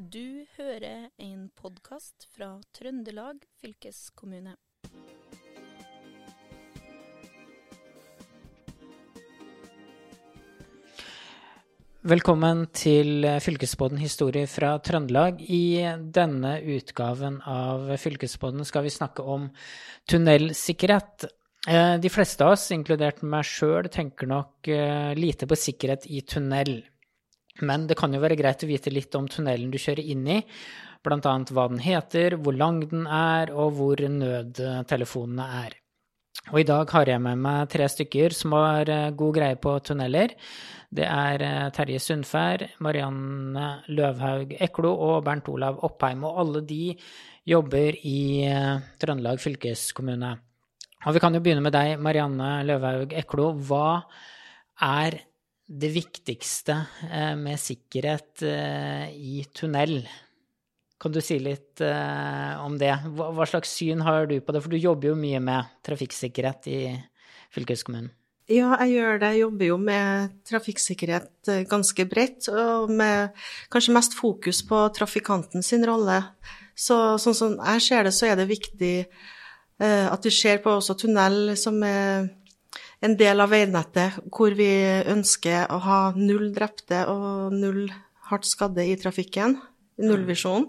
Du hører en podkast fra Trøndelag fylkeskommune. Velkommen til Fylkesbåten historie fra Trøndelag. I denne utgaven av Fylkesbåten skal vi snakke om tunnelsikkerhet. Eh, de fleste av oss, inkludert meg sjøl, tenker nok eh, lite på sikkerhet i tunnel. Men det kan jo være greit å vite litt om tunnelen du kjører inn i, bl.a. hva den heter, hvor lang den er, og hvor nødtelefonene er. Og i dag har jeg med meg tre stykker som har eh, god greie på tunneler. Det er eh, Terje Sundfær, Marianne Løvhaug Eklo og Bernt Olav Oppheim. Og alle de jobber i eh, Trøndelag fylkeskommune. Og vi kan jo begynne med deg, Marianne Løvhaug Eklo. Hva er det viktigste med sikkerhet i tunnel? Kan du si litt uh, om det? Hva, slags syn har du på det? For du jobber jo mye med trafikksikkerhet i fylkeskommunen. Ja, jeg gjør det. Jeg jobber jo med trafikksikkerhet eh, ganske bredt, og med kanskje mest fokus på trafikanten sin rolle. Så sånn som jeg ser det, så er det viktig at vi ser på også tunnel som er en del av veinettet, hvor vi ønsker å ha null drepte og null hardt skadde i trafikken nullvisjonen.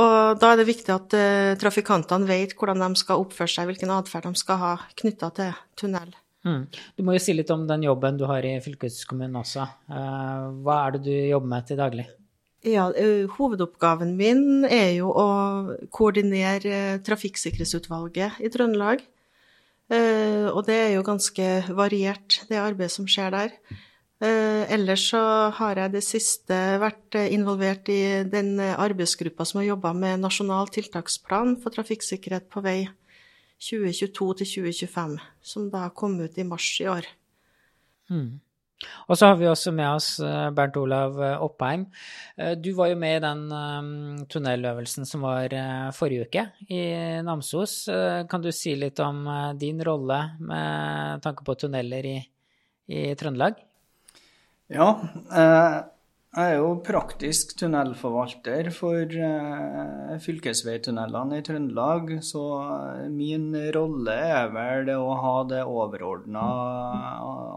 Og da er det viktig at uh, trafikantene vet hvordan de skal oppføre seg, hvilken atferd de skal ha knytta til tunnel. Mm. Du må jo si litt om den jobben du har i fylkeskommunen også. Uh, hva er det du jobber med til daglig? Ja, uh, Hovedoppgaven min er jo å koordinere Trafikksikkerhetsutvalget i Trøndelag. Og det er jo ganske variert, det arbeidet som skjer der. Eh, ellers så har jeg det siste vært eh, involvert i den arbeidsgruppa som har jobba med nasjonal tiltaksplan for trafikksikkerhet på vei 2022 til 2025, som da kom ut i mars i år. Mm. Og så har vi også med oss eh, Bernt Olav Oppheim. Du var jo med i den tunneløvelsen som var forrige uke i Namsos. Kan du si litt om din rolle med tanke på tunneler i, i Trøndelag? Ja, eh, jeg er jo praktisk tunnelforvalter for eh, fylkesveitunnelene i Trøndelag, så min rolle er vel å ha det overordna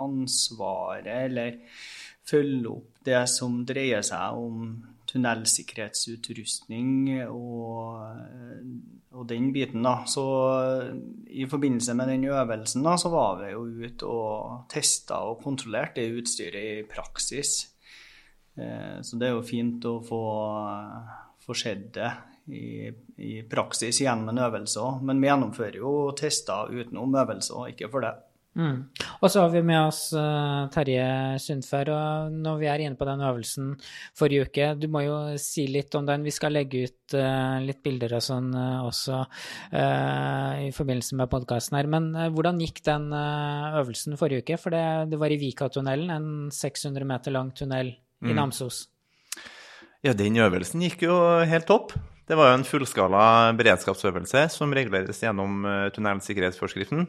ansvaret, eller følge opp det som dreier seg om tunnelsikkerhetsutrustning og, og, den biten, da. Så i forbindelse med den øvelsen da, så var vi jo ute og testa og kontrollerte det utstyret i praksis. Eh, så det er jo fint å få, få sett det i, i, praksis gjennom en øvelse. Men vi gjennomfører jo tester utenom øvelse ikke for det. Mm. Og så har vi med oss uh, Terje Sundfør. Og når vi er inne på den øvelsen forrige uke, du må jo si litt om den. Vi skal legge ut uh, litt bilder og sånn også i forbindelse med podkasten her. Men hvordan gikk den øvelsen forrige uke? For det, det var i Vikatunnelen, en 600 meter lang tunnel i mm. Namsos. Ja, den øvelsen gikk jo helt topp. Det var jo en fullskala beredskapsøvelse som reguleres gjennom tunnelsikkerhetsforskriften.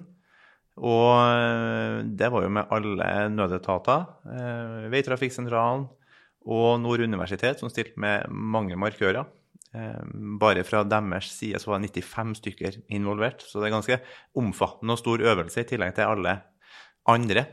Og eh, det var jo med alle nødetater. Eh, Veitrafikksentralen og Nord universitet som stilte med mange markører. Eh, bare fra deres side så var det 95 stykker involvert, så det er ganske omfattende og stor øvelse i tillegg til alle andre.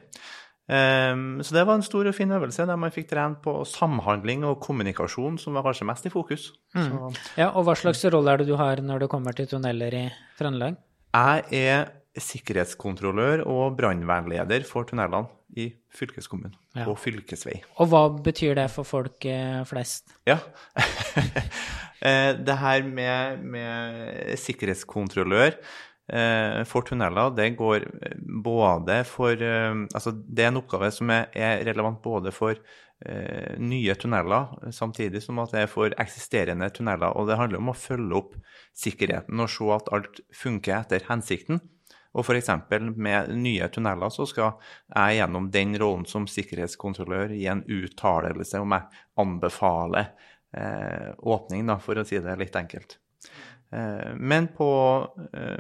Så det var en stor og fin øvelse der man fikk trent på samhandling og kommunikasjon, som var kanskje mest i fokus. Mm. Ja, og Hva slags rolle er det du har når det kommer til tunneler i Trøndelag? Jeg er sikkerhetskontrollør og brannvernleder for tunnelene i fylkeskommunen ja. og fylkesvei. Og hva betyr det for folk eh, flest? Ja, eh, det her med, med sikkerhetskontrollør for tunneler, det går både for Altså, det er en oppgave som er relevant både for nye tunneler, samtidig som at det er for eksisterende tunneler. Og det handler om å følge opp sikkerheten og se at alt funker etter hensikten. Og f.eks. med nye tunneler så skal jeg gjennom den rollen som sikkerhetskontrollør gi en uttalelse om jeg anbefaler eh, åpning, da, for å si det litt enkelt. Eh, men på, eh,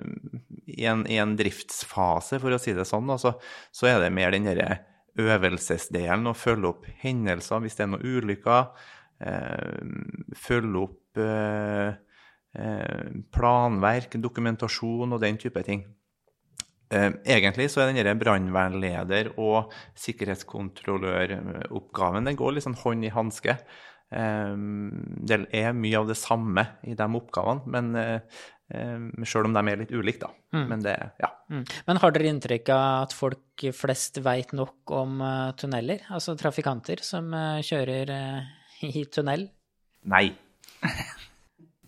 i, en, i, en, driftsfase, for å si det sånn, altså, så er det mer den derre øvelsesdelen, å følge opp hendelser hvis det er noen ulykker. følge opp planverk, dokumentasjon og den type ting. Egentlig så er denne brannvernleder- og sikkerhetskontrolløroppgaven den går litt sånn hånd i hanske. Det er mye av det samme i de oppgavene, men selv om de er litt ulike, da. Mm. Men det, ja. Mm. Men har dere inntrykk av at folk flest veit nok om tunneler? Altså trafikanter som kjører i tunnel? Nei.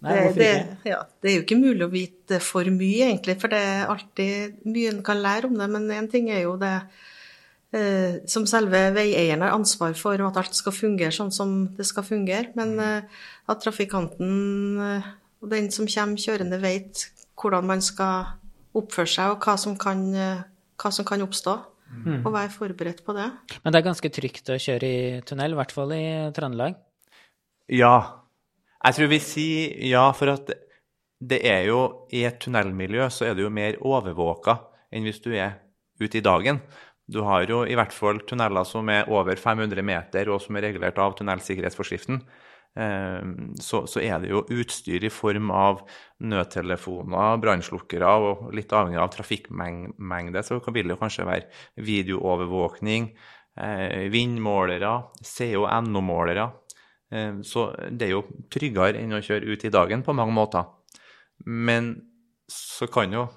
Nei, det, det, ja, det, er jo ikke mulig å vite for mye, egentlig, for det er alltid mye en kan lære om det. Men én ting er jo det eh, som selve veieieren har ansvar for, og at alt skal fungere sånn som det skal fungere. Men eh, at trafikanten eh, og den som kommer kjørende, vet hvordan man skal oppføre seg, og hva som kan, eh, hva som kan oppstå. Mm. Og være forberedt på det. Men det er ganske trygt å kjøre i tunnel, i hvert fall i Trøndelag? Ja, jeg tror vi sier ja, for at det er jo i et tunnelmiljø så er du jo mer overvåka enn hvis du er ute i dagen. Du har jo i hvert fall tunneler som er over 500 meter, og som er regulert av tunnelsikkerhetsforskriften. Ehm, så, så, er det jo utstyr i form av nødtelefoner, brannslukkere og litt avhengig av trafikkmengde, så vil det jo kanskje være videoovervåkning, eh, vindmålere, CO-NO-målere. Eh, så det er jo tryggere enn å kjøre ut i dagen på mange måter. Men så kan jo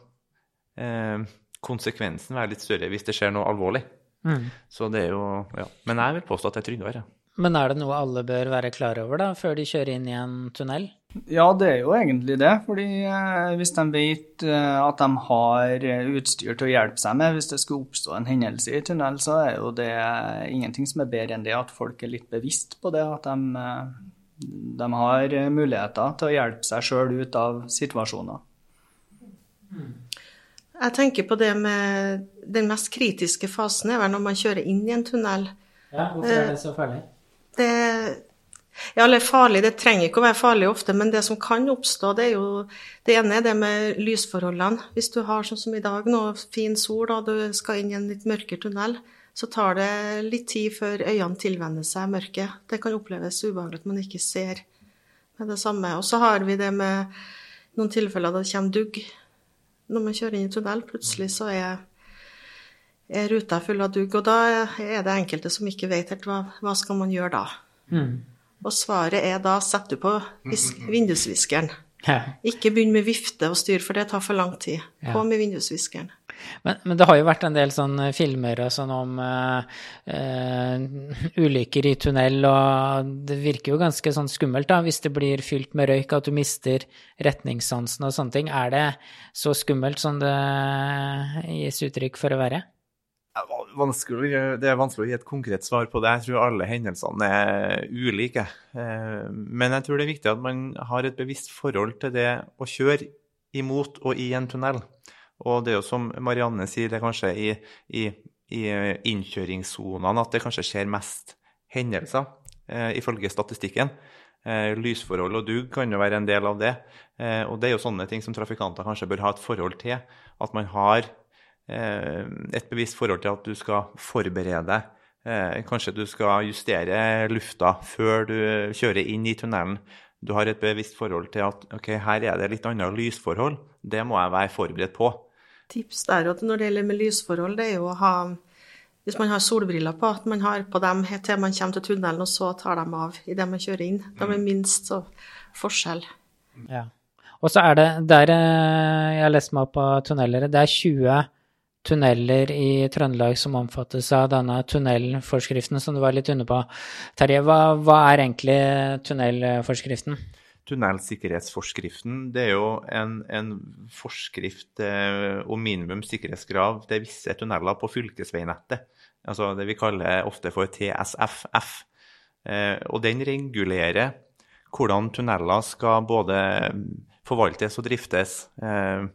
eh, konsekvensen være litt større hvis det skjer noe alvorlig. Mm. Så det er jo Ja. Men jeg vil påstå at det er tryggere. Men er det noe alle bør være klar over da, før de kjører inn i en tunnel? Ja, det er jo egentlig det. fordi eh, hvis de vet eh, at de har utstyr til å hjelpe seg med hvis det skulle oppstå en hendelse i tunnel, så er jo det ingenting som er bedre enn det at folk er litt bevisst på det. At de, eh, de har muligheter til å hjelpe seg sjøl ut av situasjoner. Jeg tenker på det med den mest kritiske fasen er vel når man kjører inn i en tunnel. Ja, hvorfor er det så farlig? Det ja, eller farlig, det trenger ikke å være farlig ofte, men det som kan oppstå, det er jo Det ene er det med lysforholdene. Hvis du har sånn som i dag nå, fin sol, og du skal inn i en litt mørkere tunnel, så tar det litt tid før øynene tilvenner seg mørket. Det kan oppleves ubehagelig at man ikke ser med det samme. Og så har vi det med noen tilfeller da det kommer dugg. Når man kjører inn i tunnel, plutselig så er er ruta full av dugg. Og da er det enkelte som ikke vet helt hva, hva skal man gjøre da. Mm. Og svaret er da setter du på vindusviskeren. Ja. Ikke begynn med vifte og styr, for det tar for lang tid. På med vindusviskeren. Men, men, det har jo vært en del sånne filmer og sånn om uh, ulykker i tunnel, og det virker jo ganske sånn skummelt da, hvis det blir fylt med røyk, at du mister retningssansen og sånne ting. Er det så skummelt som det gis uttrykk for å være? vanskelig, det er vanskelig å gi et konkret svar på det. Jeg tror alle hendelsene er ulike. Eh, men jeg tror det er viktig at man har et bevisst forhold til det å kjøre imot og i en tunnel. Og det er jo som Marianne sier, det er kanskje i, i, i innkjøringssonene at det kanskje skjer mest hendelser, eh, ifølge statistikken. Eh, lysforhold og dugg kan jo være en del av det. Eh, og det er jo sånne ting som trafikanter kanskje bør ha et forhold til. At man har Eh, et bevisst forhold til at du skal forberede deg. Eh, kanskje du skal justere lufta før du kjører inn i tunnelen. Du har et bevisst forhold til at ok, her er det litt annet lysforhold. Det må jeg være forberedt på. Tips der og når det gjelder med lysforhold, det er jo å ha hvis man har solbriller på, at man har på dem til man kommer til tunnelen, og så tar dem av idet man kjører inn. De er mm. minst så forskjell. Ja. Og så er det der eh, jeg har lest meg opp på tunneler, det er 20 tunneler i Trøndelag som omfattes av denne tunnelforskriften som du var litt inne på. Terje, hva, hva er egentlig tunnelforskriften? Tunnelsikkerhetsforskriften det er jo en, en forskrift eh, om minimum sikkerhetskrav til visse tunneler på fylkesveinettet. Altså det vi kaller ofte for TSFF. Eh, og den regulerer hvordan tunneler skal både forvaltes og driftes. Eh,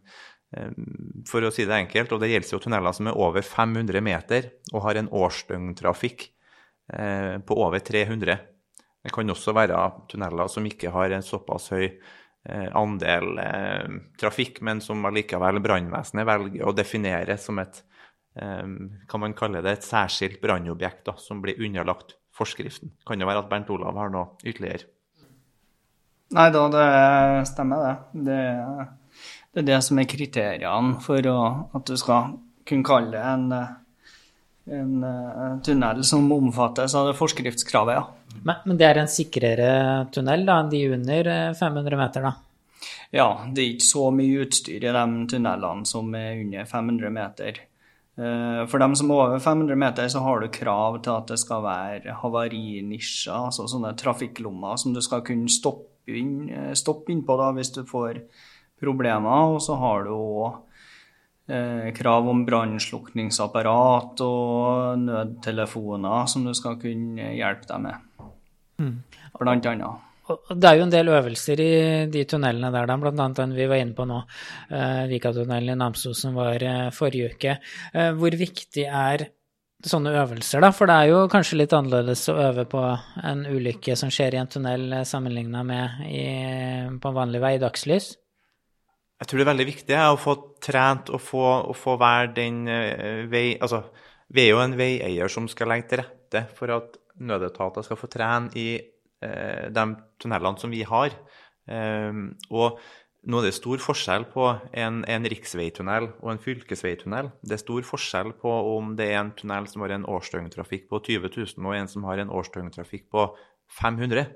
Ehm, for å si det enkelt, og det gjelder jo tunneler som er over 500 meter og har en årsdøgntrafikk eh, på over 300. Det kan også være tunneler som ikke har en såpass høy eh, andel eh, trafikk, men som allikevel brannvesenet velger å definere som et kan man kalle det et særskilt brannobjekt som blir underlagt forskriften. Kan det være at Bernt Olav har noe ytterligere? Nei da, det stemmer det. Det, det er det som er kriteriene for å, at du skal kunne kalle det en, en uh, tunnel som omfattes av det forskriftskravet, ja. Men, men, det er en sikrere tunnel, da, de under 500 meter, da? Ja, det er ikke så mye utstyr i de tunnelene som er under 500 meter. Eh, for dem som er over 500 meter, så har du krav til at det skal være havarinisjer, altså sånne trafikklommer som du skal kunne stoppe inn, eh, stoppe innpå da, hvis du får problemer. Og så har du òg eh, krav om brannslukningsapparat og nødtelefoner som du skal kunne hjelpe deg med, mm. blant annet. Det er jo en del øvelser i de tunnelene der, da, bl.a. den vi var inne på nå, uh, Vikatunnelen i Namsos som var uh, forrige uke. Hvor viktig er sånne øvelser, da? For det er jo kanskje litt annerledes å øve på en ulykke som skjer i en tunnel sammenligna med i, på en vanlig vei i dagslys? Jeg tror det er veldig viktig å få trent og få, å få være den vei... Altså, vi er jo en veieier som skal legge til rette for at nødetater skal få trene i uh, de tunnelene som vi har. Um, og nå er det stor forskjell på en, en riksveitunnel og en fylkesveitunnel. Det er stor forskjell på om det er en tunnel som har en årsdøgntrafikk på 20 000, og en som har en årsdøgntrafikk på 500.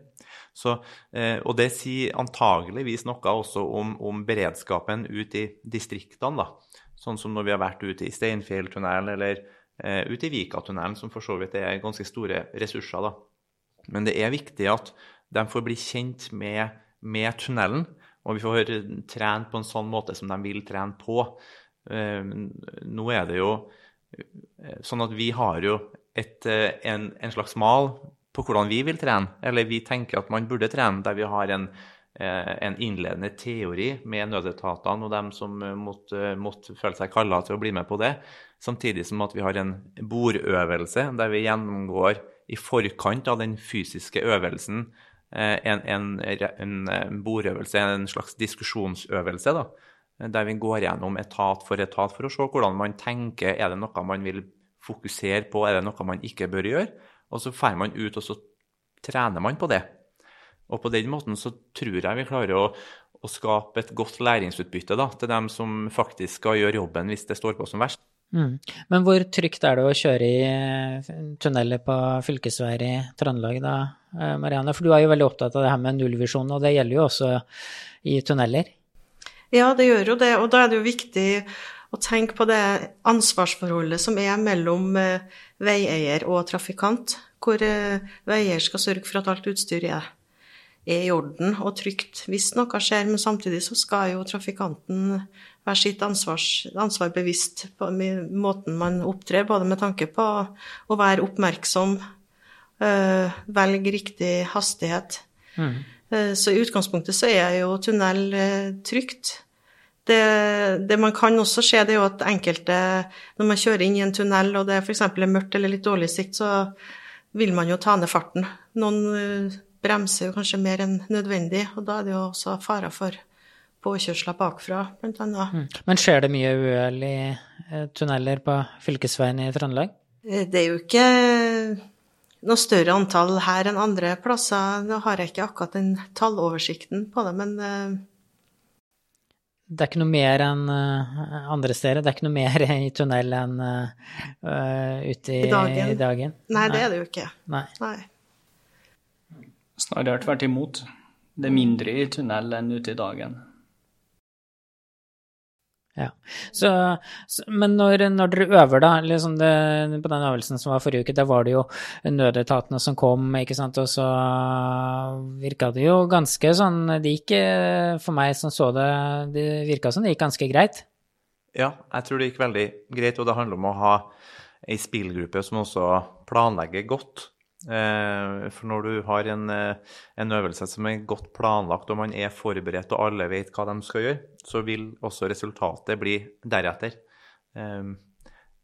Så, eh, og det sier antageligvis noe også om, om beredskapen ute i distriktene. da. Sånn som når vi har vært ute i Steinfjelltunnelen eller eh, ute i Vikatunnelen, som for så vidt er ganske store ressurser. da. Men det er viktig at de får bli kjent med, med tunnelen, og vi får trene på en sånn måte som de vil trene på. Eh, nå er det jo eh, sånn at vi har jo et, eh, en, en, slags mal på hvordan vi vil trene, eller vi tenker at man burde trene, der vi har en, eh, en innledende teori med nødetatene og dem som måtte, måtte føle seg kalla til å bli med på det, samtidig som at vi har en bordøvelse der vi gjennomgår i forkant av den fysiske øvelsen eh, en, en, en bordøvelse, en slags diskusjonsøvelse, da, der vi går gjennom etat for etat for å se hvordan man tenker. Er det noe man vil fokusere på, er det noe man ikke bør gjøre? Og så drar man ut, og så trener man på det. Og på den måten så tror jeg vi klarer å, å skape et godt læringsutbytte da, til dem som faktisk skal gjøre jobben hvis det står på som verst. Mm. Men hvor trygt er det å kjøre i eh, tunneler på fylkesveier i Trøndelag da, eh, Marianne? For du er jo veldig opptatt av det her med nullvisjon, og det gjelder jo også i tunneler? Ja, det gjør jo det, og da er det jo viktig å tenk på det ansvarsforholdet som er mellom eh, veieier og trafikant, hvor veieier skal sørge for at alt utstyr er er i orden og trygt hvis noe skjer, men samtidig så skal jo trafikanten være sitt ansvars, ansvar bevisst på måten man opptrer, både med tanke på å være oppmerksom, øh, velge riktig hastighet. Mm. Så i utgangspunktet så er jo tunnel trygt. Det, det, man kan også se, det er jo at enkelte, når man kjører inn i en tunnel og det f.eks. er mørkt eller litt dårlig sikt, så vil man jo ta ned farten. Noen uh, bremser jo kanskje mer enn nødvendig, og da er det jo også farer for påkjørsler bakfra, blant annet. Mm. Men skjer det mye uhell i eh, tunneler på fylkesveien i Trøndelag? Eh, det er jo ikke noe større antall her enn andre plasser. Nå har jeg ikke akkurat den talloversikten på det, men eh, det er ikke noe mer enn andre steder? Det er ikke noe mer i tunnel enn uh, ute i, I, dagen. i, dagen. Nei, det er det jo ikke. Nei. Nei. Snarere tvert imot. Det er mindre i tunnel enn ute i dagen. Ja. Så, men når, når, dere øver, da, liksom det, på den øvelsen som var forrige uke, da var det jo nødetatene som kom, ikke sant, og så virka det jo ganske sånn Det gikk, for meg som så det, det virka som det gikk ganske greit. Ja, jeg tror det gikk veldig greit, og det handler om å ha ei spillgruppe som også planlegger godt. Eh, for når du har en, eh, en, øvelse som er godt planlagt, og man er forberedt og alle vet hva de skal gjøre, så vil også resultatet bli deretter. Eh,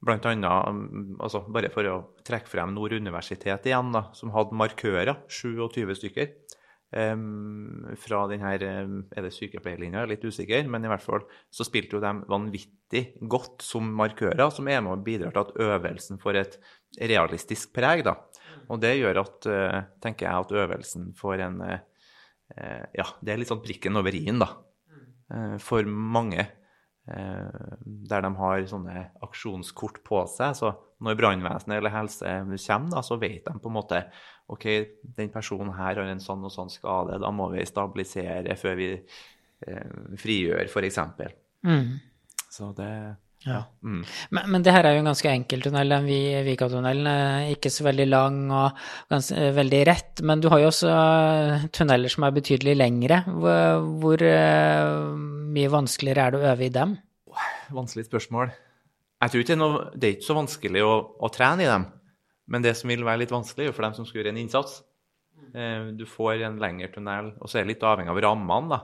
blant annet, mm, altså bare for å trekke frem Nord universitet igjen, da, som hadde markører, 27 stykker. fra denne er det sykepleierlinja, litt usikker, men i hvert fall så spilte jo de vanvittig godt som markører, som er med og bidrar til at øvelsen får et realistisk preg. da. Og det gjør at, eh, tenker jeg, at øvelsen får en eh, Ja, det er litt sånn prikken over i-en, da. Eh, For mange. Der de har sånne aksjonskort på seg. Så når brannvesenet eller helse kommer, da, så vet de på en måte OK, den personen her har en sånn og sånn skade, da må vi stabilisere før vi frigjør, f.eks. Mm. Så det Ja. Mm. Men, men det her er jo en ganske enkel tunnel, den Vi- Vikatunnelen. Ikke så veldig lang og ganske, eh, veldig rett. Men du har jo også eh, tunneler som er betydelig lengre. Hvor, hvor eh, mye vanskeligere er det å øve i dem? Vanskelig spørsmål. Jeg tror ikke det er, noe, det er ikke så vanskelig å, å trene i dem. Men det som vil være litt vanskelig, er for dem som skal gjøre en innsats. Du får en lengre tunnel, og så er det litt avhengig av rammene. da.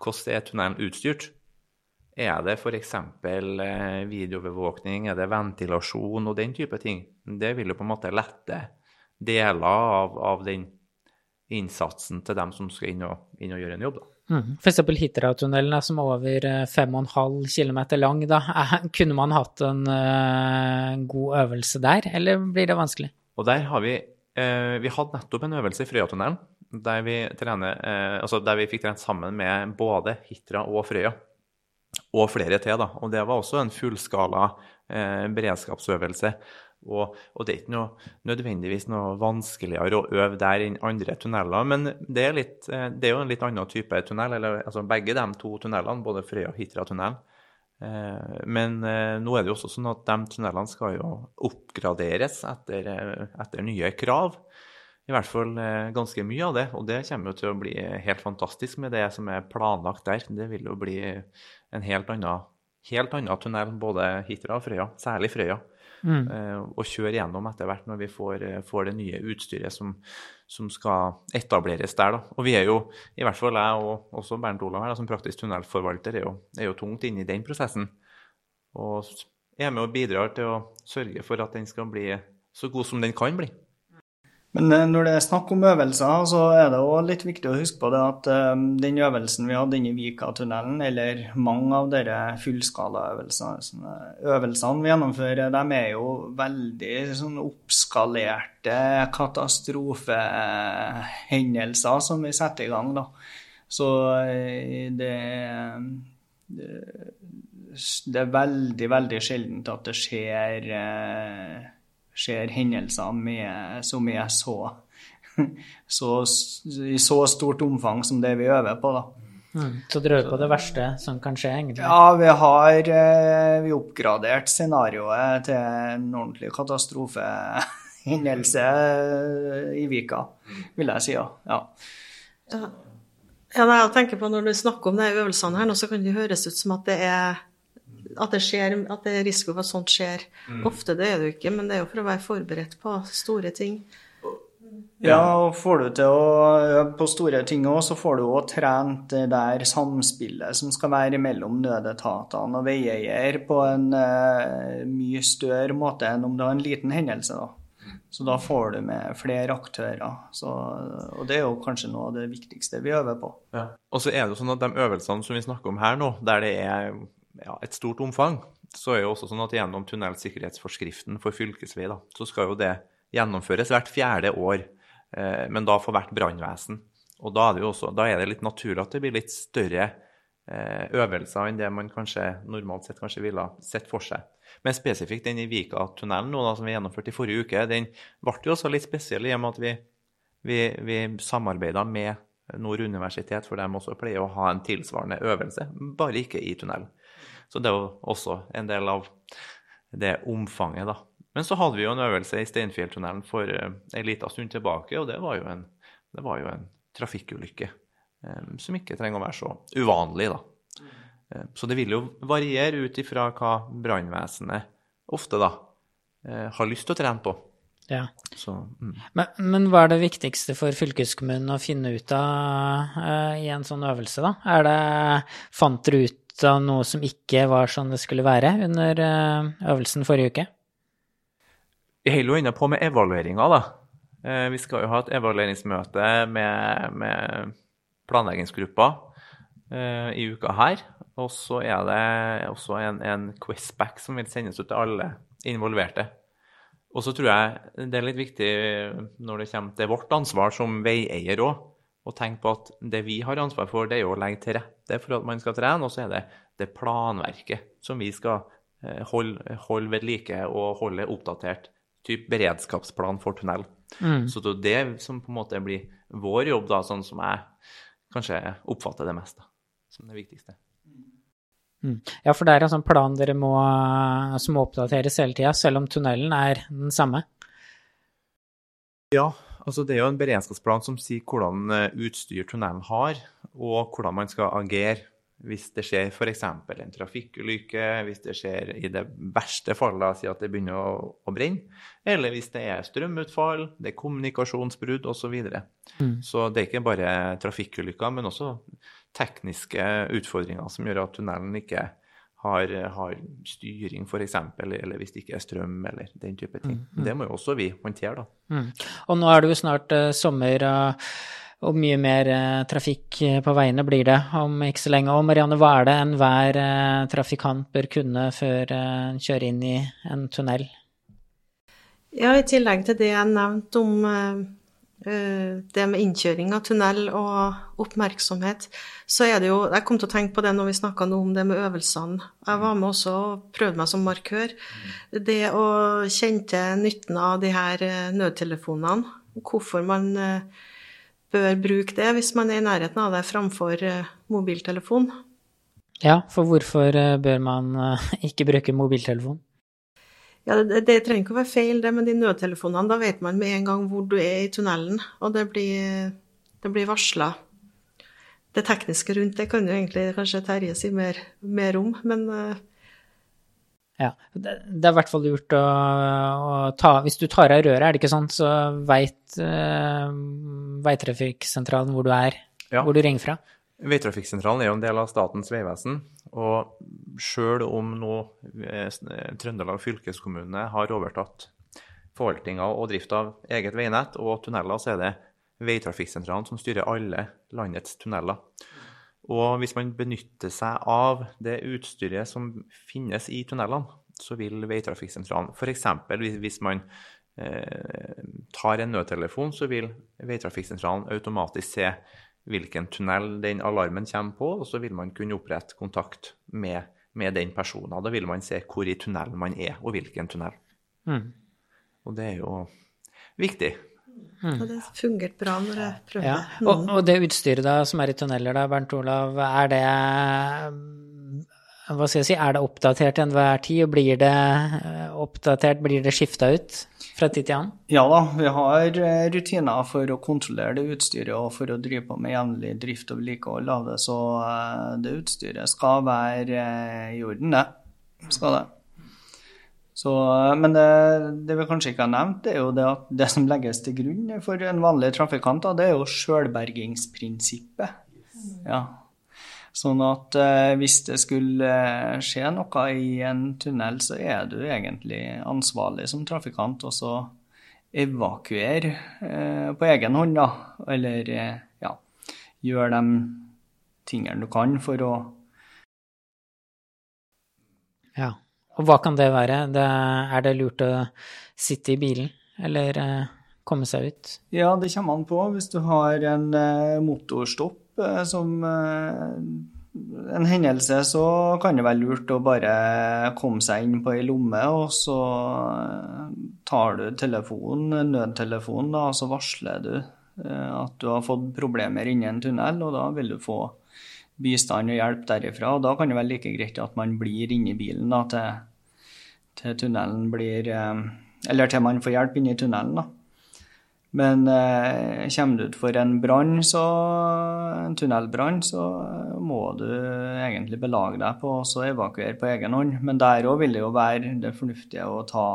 Hvordan er tunnelen utstyrt? Er det f.eks. Eh, videoovervåkning, er det ventilasjon og den type ting? Det vil jo på en måte lette deler av, av den innsatsen til dem som skal inn og, inn og gjøre en jobb. da. Mm. Eksempel Hitra-tunnelen er som er over eh, 5,5 km lang. Da. Eh, Kunne man hatt en uh, god øvelse der, eller blir det vanskelig? Og der har vi uh, Vi hadde nettopp en øvelse i Frøyatunnelen der vi, trener, eh, altså der vi fikk trent sammen med både Hitra og Frøya. Og flere til, da. Og det var også en fullskala eh, beredskapsøvelse. Og, og det er ikke noe, nødvendigvis noe vanskeligere å øve der enn andre tunneler. Men det er, litt, eh, det er jo en litt annen type tunnel. eller altså Begge de to tunnelene, både Frøya og Hitra-tunnelen. Eh, Men eh, nå er det jo også sånn at de tunnelene skal jo oppgraderes etter, eh, etter nye krav. I hvert fall eh, ganske mye av det, og det kommer jo til å bli helt fantastisk med det som er planlagt der. Det vil jo bli en helt annen, helt annen tunnel, både Hitra og Frøya, særlig Frøya. Mm. Eh, og kjøre gjennom etter hvert når vi får, eh, får det nye utstyret som, som skal etableres der. Da. Og vi er jo, i hvert fall jeg og også Bernt Olav her, da, som praktisk tunnelforvalter, er jo, er jo tungt inne i den prosessen. Og er med og bidrar til å sørge for at den skal bli så god som den kan bli. Men eh, når det er snakk om øvelser, så er det også litt viktig å huske på det at eh, den øvelsen vi hadde inne i Vikatunnelen, eller mange av disse fullskalaøvelsene øvelsene vi gjennomfører, de er jo veldig sånn oppskalerte katastrofehendelser som vi setter i gang, da. Så eh, det, det er veldig, veldig sjeldent at det skjer, skjer hendelser med, som er så, så i så stort omfang som det vi øver på, da. Mm. Så dere øver på det verste som kan skje, egentlig? Ja, vi har eh, vi oppgradert scenarioet til en ordentlig katastrofehendelse i Vika, vil jeg si. Ja. ja. Ja, ja jeg tenker på Når du snakker om de øvelsene her, nå, så kan det høres ut som at det er at det, skjer, at det er risiko for at sånt skjer. Ofte det er det jo ikke, men det er jo for å være forberedt på store ting. Ja, og får du til å øve på store ting òg, så får du òg trent det der samspillet som skal være mellom nødetatene og veieier på en uh, mye større måte enn om det har en liten hendelse. da. Så da får du med flere aktører. Så, og det er jo kanskje noe av det viktigste vi øver på. Og så er det jo sånn at de øvelsene som vi snakker om her nå, der det er ja, et stort omfang, så er jo også sånn at gjennom tunnelsikkerhetsforskriften for fylkesvei, da, så skal jo det gjennomføres hvert fjerde år, eh, men da for hvert brannvesen. Og da er, det jo også, da er det litt naturlig at det blir litt større eh, øvelser enn det man kanskje normalt sett kanskje ville sett for seg. Men spesifikt den i Vikatunnelen nå, da, som vi gjennomførte i forrige uke, den ble jo også litt spesiell i og med at vi, vi, vi samarbeida med Nord universitet, for de også pleier å ha en tilsvarende øvelse, bare ikke i tunnelen. Så det er jo også en del av det omfanget, da. Men så hadde vi jo en øvelse i Steinfjelltunnelen for uh, en liten stund tilbake, og det var jo en, det var jo en trafikkulykke um, som ikke trenger å være så uvanlig, da. Uh, så det vil jo variere ut ifra hva brannvesenet ofte da har lyst til å trene på. Ja. Så, mm. Men, men hva er det viktigste for fylkeskommunen å finne ut av uh, i en sånn øvelse, da? Er det, fant dere ut av noe som ikke var sånn det skulle være under eh, øvelsen forrige uke? Vi holder jo inne på med evalueringa, da. Eh, vi skal jo ha et evalueringsmøte med, med planleggingsgruppa eh, i uka her. Og så er det også en, en quizback som vil sendes ut til alle involverte. Og så tror jeg det er litt viktig når det kommer til vårt ansvar som veieier òg, å tenke på at det vi har ansvar for, det er jo å legge til rette for at man skal trene, og så er det det planverket som vi skal eh, holde, holde ved like og holde oppdatert. Typ beredskapsplan for tunnel. Mm. Så det er det som på en måte blir vår jobb, da, sånn som jeg kanskje oppfatter det mest, da, som det viktigste. Mm. Ja, for det er en sånn plan dere må, som må oppdateres hele tida, selv om tunnelen er den samme. Ja, altså det er jo en beredskapsplan som sier hvordan eh, utstyr tunnelen har, og hvordan man skal agere hvis det skjer f.eks. en trafikkulykke, hvis det skjer i det verste fallet, si at det begynner å, å brenne, eller hvis det er strømutfall, det er kommunikasjonsbrudd osv. Så, videre. Mm. så det er ikke bare trafikkulykker, men også tekniske utfordringer som gjør at tunnelen ikke har, har styring, f.eks., eller hvis det ikke er strøm, eller den type ting. Det må jo også vi håndtere, da. Mm. Og nå er det jo snart uh, sommer, og, og mye mer eh, trafikk eh, på veiene blir det om ikke så lenge. Og Marianne, hva er det enhver eh, trafikant bør kunne før eh, en kjører inn i en tunnel? Ja, i tillegg til det jeg nevnte om eh, eh, det med innkjøring av tunnel og oppmerksomhet, så er det jo Jeg kom til å tenke på det når vi snakka nå om det med øvelsene. Jeg var med også og prøvde meg som markør. Det å kjenne til nytten av de her eh, nødtelefonene, hvorfor man eh, bør bruke det hvis man er i nærheten av det framfor eh, mobiltelefon. Ja, for hvorfor eh, bør man eh, ikke bruke mobiltelefon? Ja, det, det trenger ikke å være feil, det, men de nødtelefonene, da vet man med en gang hvor du er i tunnelen, og det blir, det blir varsla. Det tekniske rundt det kan jo egentlig kanskje Terje si mer, mer om, men eh, Ja, det, det er i hvert fall lurt å, å ta Hvis du tar av røret, er det ikke sånn, så veit uh, veitrafikksentralen hvor du er, Ja. hvor du ringer fra. Veitrafikksentralen er jo en del av Statens vegvesen. Og sjøl om nå eh, eh, Trøndelag fylkeskommune har overtatt forvaltninga og drift av eget veinett og tunneler, så er det Veitrafikksentralen som styrer alle landets tunneler. Og hvis man benytter seg av det utstyret som finnes i tunnelene, så vil Veitrafikksentralen f.eks. hvis man eh, tar en nødtelefon, så vil Veitrafikksentralen automatisk se hvilken tunnel den alarmen kommer på, og så vil man kunne opprette kontakt med, med den personen. Da vil man se hvor i tunnelen man er, og hvilken tunnel. Mm. Og det er jo viktig. ja, det fungerte bra når jeg prøvde. Ja. Mm. Og, og det utstyret da, som er i tunneler, da, Bernt Olav, er det mm, hva skal jeg si, er det oppdatert til enhver tid, og blir det eh, oppdatert, blir det skifta ut fra tid til annen? Ja da, vi har eh, rutiner for å kontrollere det utstyret og for å drive på med jevnlig drift og vedlikehold av det, så eh, det utstyret skal være i orden, det. Skal det. Så, men det, det vi kanskje ikke har nevnt, det er jo det at det som legges til grunn for en vanlig trafikant, da, det er jo sjølbergingsprinsippet. Ja. Sånn at eh, hvis det skulle eh, skje noe i en tunnel, så er du egentlig ansvarlig som trafikant, og så evakuere eh, på egen hånd, da. Eller eh, ja, gjøre de tingene du kan for å Ja. Og hva kan det være? Det, er det lurt å sitte i bilen, eller eh, komme seg ut? Ja, det kommer an på. Hvis du har en eh, motorstopp som eh, en hendelse, så kan det være lurt å bare komme seg inn på ei lomme, og så eh, tar du telefonen, nødtelefonen, da, og så varsler du eh, at du har fått problemer inni en tunnel, og da vil du få bistand og hjelp derifra. Og da kan det være like greit at man blir inni bilen da, til, til tunnelen blir eh, Eller til man får hjelp inni tunnelen, da. Men eh, kommer du ut for en brann, en tunnelbrann, så eh, må du egentlig belage deg på å evakuere på egen hånd. Men der òg vil det jo være det fornuftige å ta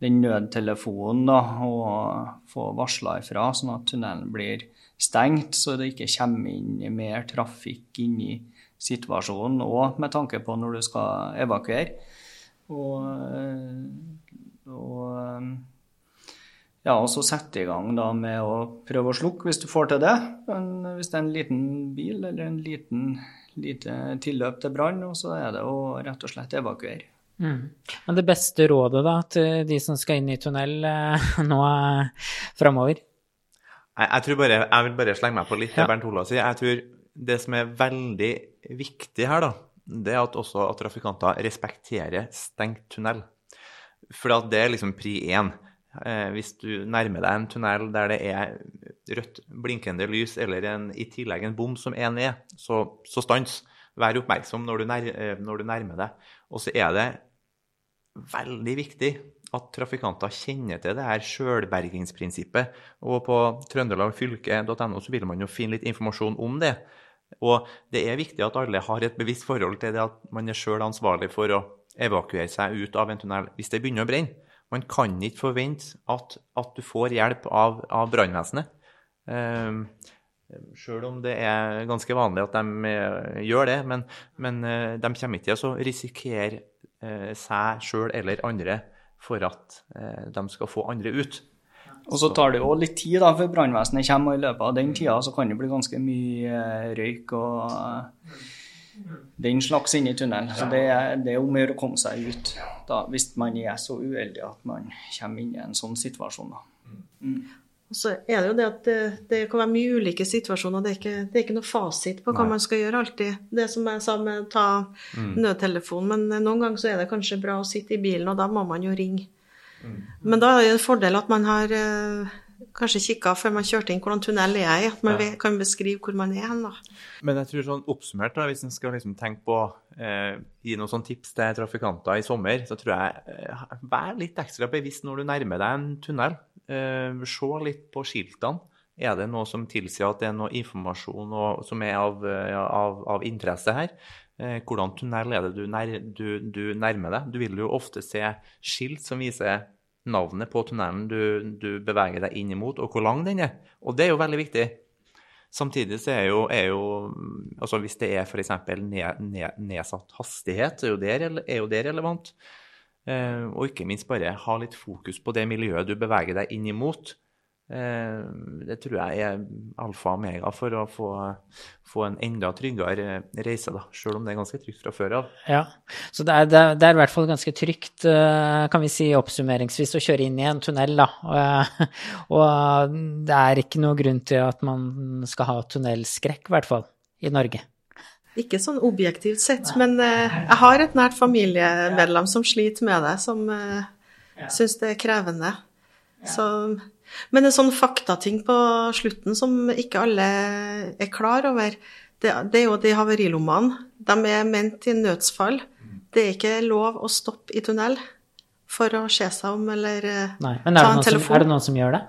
den nødtelefonen da, og få varsla ifra, sånn at tunnelen blir stengt, så det ikke kommer inn mer trafikk inn i situasjonen, og med tanke på når du skal evakuere. Og, eh, og eh, ja, og så sette i gang da med å prøve å slukke hvis du får til det. Men hvis det er en liten bil eller en liten, lite tilløp til brann, så er det å rett og slett evakuere. Mm. Men det beste rådet da til de som skal inn i tunnel eh, nå eh, framover? Jeg, jeg, tror bare, jeg vil bare slenge meg på litt det Ja. Bernt Olav sier. Jeg tror det som er veldig viktig her, da, det er at også at trafikanter respekterer stengt tunnel. For det er liksom pri én. Eh, hvis du nærmer deg en tunnel der det er rødt blinkende lys, eller en, i tillegg en bom som er så, så stans. Vær oppmerksom når du, nær, eh, når du nærmer deg. Og så er det veldig viktig at trafikanter kjenner til det her sjølbergingsprinsippet. Og på trøndelagfylke.no så vil man jo finne litt informasjon om det. Og det er viktig at alle har et bevisst forhold til det at man er sjøl ansvarlig for å evakuere seg ut av en tunnel hvis det begynner å brenne. Man kan ikke forvente at, at du får hjelp av, av brannvesenet. Um, Sjøl om det er ganske vanlig at de eh, gjør det, men, men eh, de kommer ikke til å risikere eh, seg sjøl eller andre for at de skal få andre ut. Og så tar det jo litt tid da, før brannvesenet kommer, og i løpet av den tida så kan det bli ganske mye røyk og den slags inni tunnelen. Så det er, det er om å gjøre å komme seg ut da, hvis man er så uheldig at man kommer inn i en sånn situasjon. da. Og så er det jo det at det, det kan være mye ulike situasjoner. Det er ikke, det er ikke noe fasit på hva Nei. man skal gjøre alltid. Det som jeg sa med å ta nødtelefon, men noen ganger så er det kanskje bra å sitte i bilen, og da må man jo ringe. Men da er det en fordel at man har eh, kanskje kikka før man kjørte inn hvordan tunnel er jeg i, at man Ja. kan beskrive hvor man er hen. da. Men jeg tror sånn oppsummert, da, hvis en skal liksom tenke på eh, gi noen sånn tips til trafikanter i sommer, så tror jeg eh, vær litt ekstra bevisst når du nærmer deg en tunnel. Eh, se litt på skiltene. Er det noe som tilsier at det er noe informasjon og, som er av, eh, av, av interesse her? Eh, hvordan tunnel er det du, nær, du, du nærmer deg? Du vil jo ofte se skilt som viser navnet på tunnelen du, du beveger deg inn imot, og hvor lang den er. Og det er jo veldig viktig. Samtidig så er jo, er jo altså Hvis det er f.eks. Ned, ned, nedsatt hastighet, er jo det, er jo det relevant. Eh, og ikke minst bare ha litt fokus på det miljøet du beveger deg inn imot. Eh, det tror jeg er alfa og omega for å få, få en enda tryggere reise, da, selv om det er ganske trygt fra før av. Ja, så det er, det er, det er i hvert fall ganske trygt, eh, kan vi si oppsummeringsvis, å kjøre inn i en tunnel, da. Og, og det er ikke noe grunn til at man skal ha tunnelskrekk, i hvert fall, i Norge. Ikke sånn objektivt sett, men eh, jeg har et nært familiemedlem som sliter med det, som syns det er krevende. Så, men en sånn faktating på slutten som ikke alle er klar over, det, det er jo de havarilommene. De er ment i nødsfall. Det er ikke lov å stoppe i tunnel for å se seg om eller eh, Nei, men ta en telefon. som, er det noen som gjør det?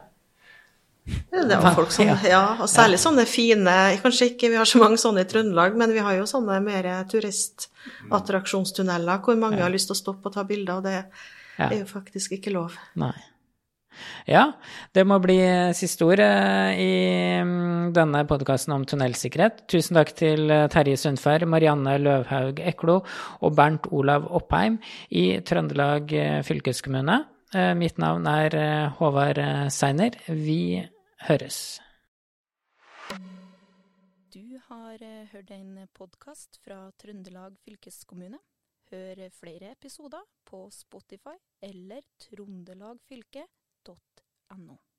Det er jo folk som, Ja. ja, og særlig sånne fine Kanskje ikke vi har så mange sånne i Trøndelag, men vi har jo sånne mer turistattraksjonstunneler hvor mange har lyst til å stoppe og ta bilder, og det Ja. er jo faktisk ikke lov. Nei. Ja, det må bli siste ord eh, i mm, denne podkasten om tunnelsikkerhet. Tusen takk til eh, Terje Sundfær, Marianne Løvhaug Eklo og Bernt Olav Oppheim i Trøndelag eh, fylkeskommune. Eh, Mitt navn er eh, Håvard eh, Seiner. Vi høres. Du har eh, hørt en podkast fra Trøndelag fylkeskommune. Hør flere episoder på Spotify eller trondelagfylket.no.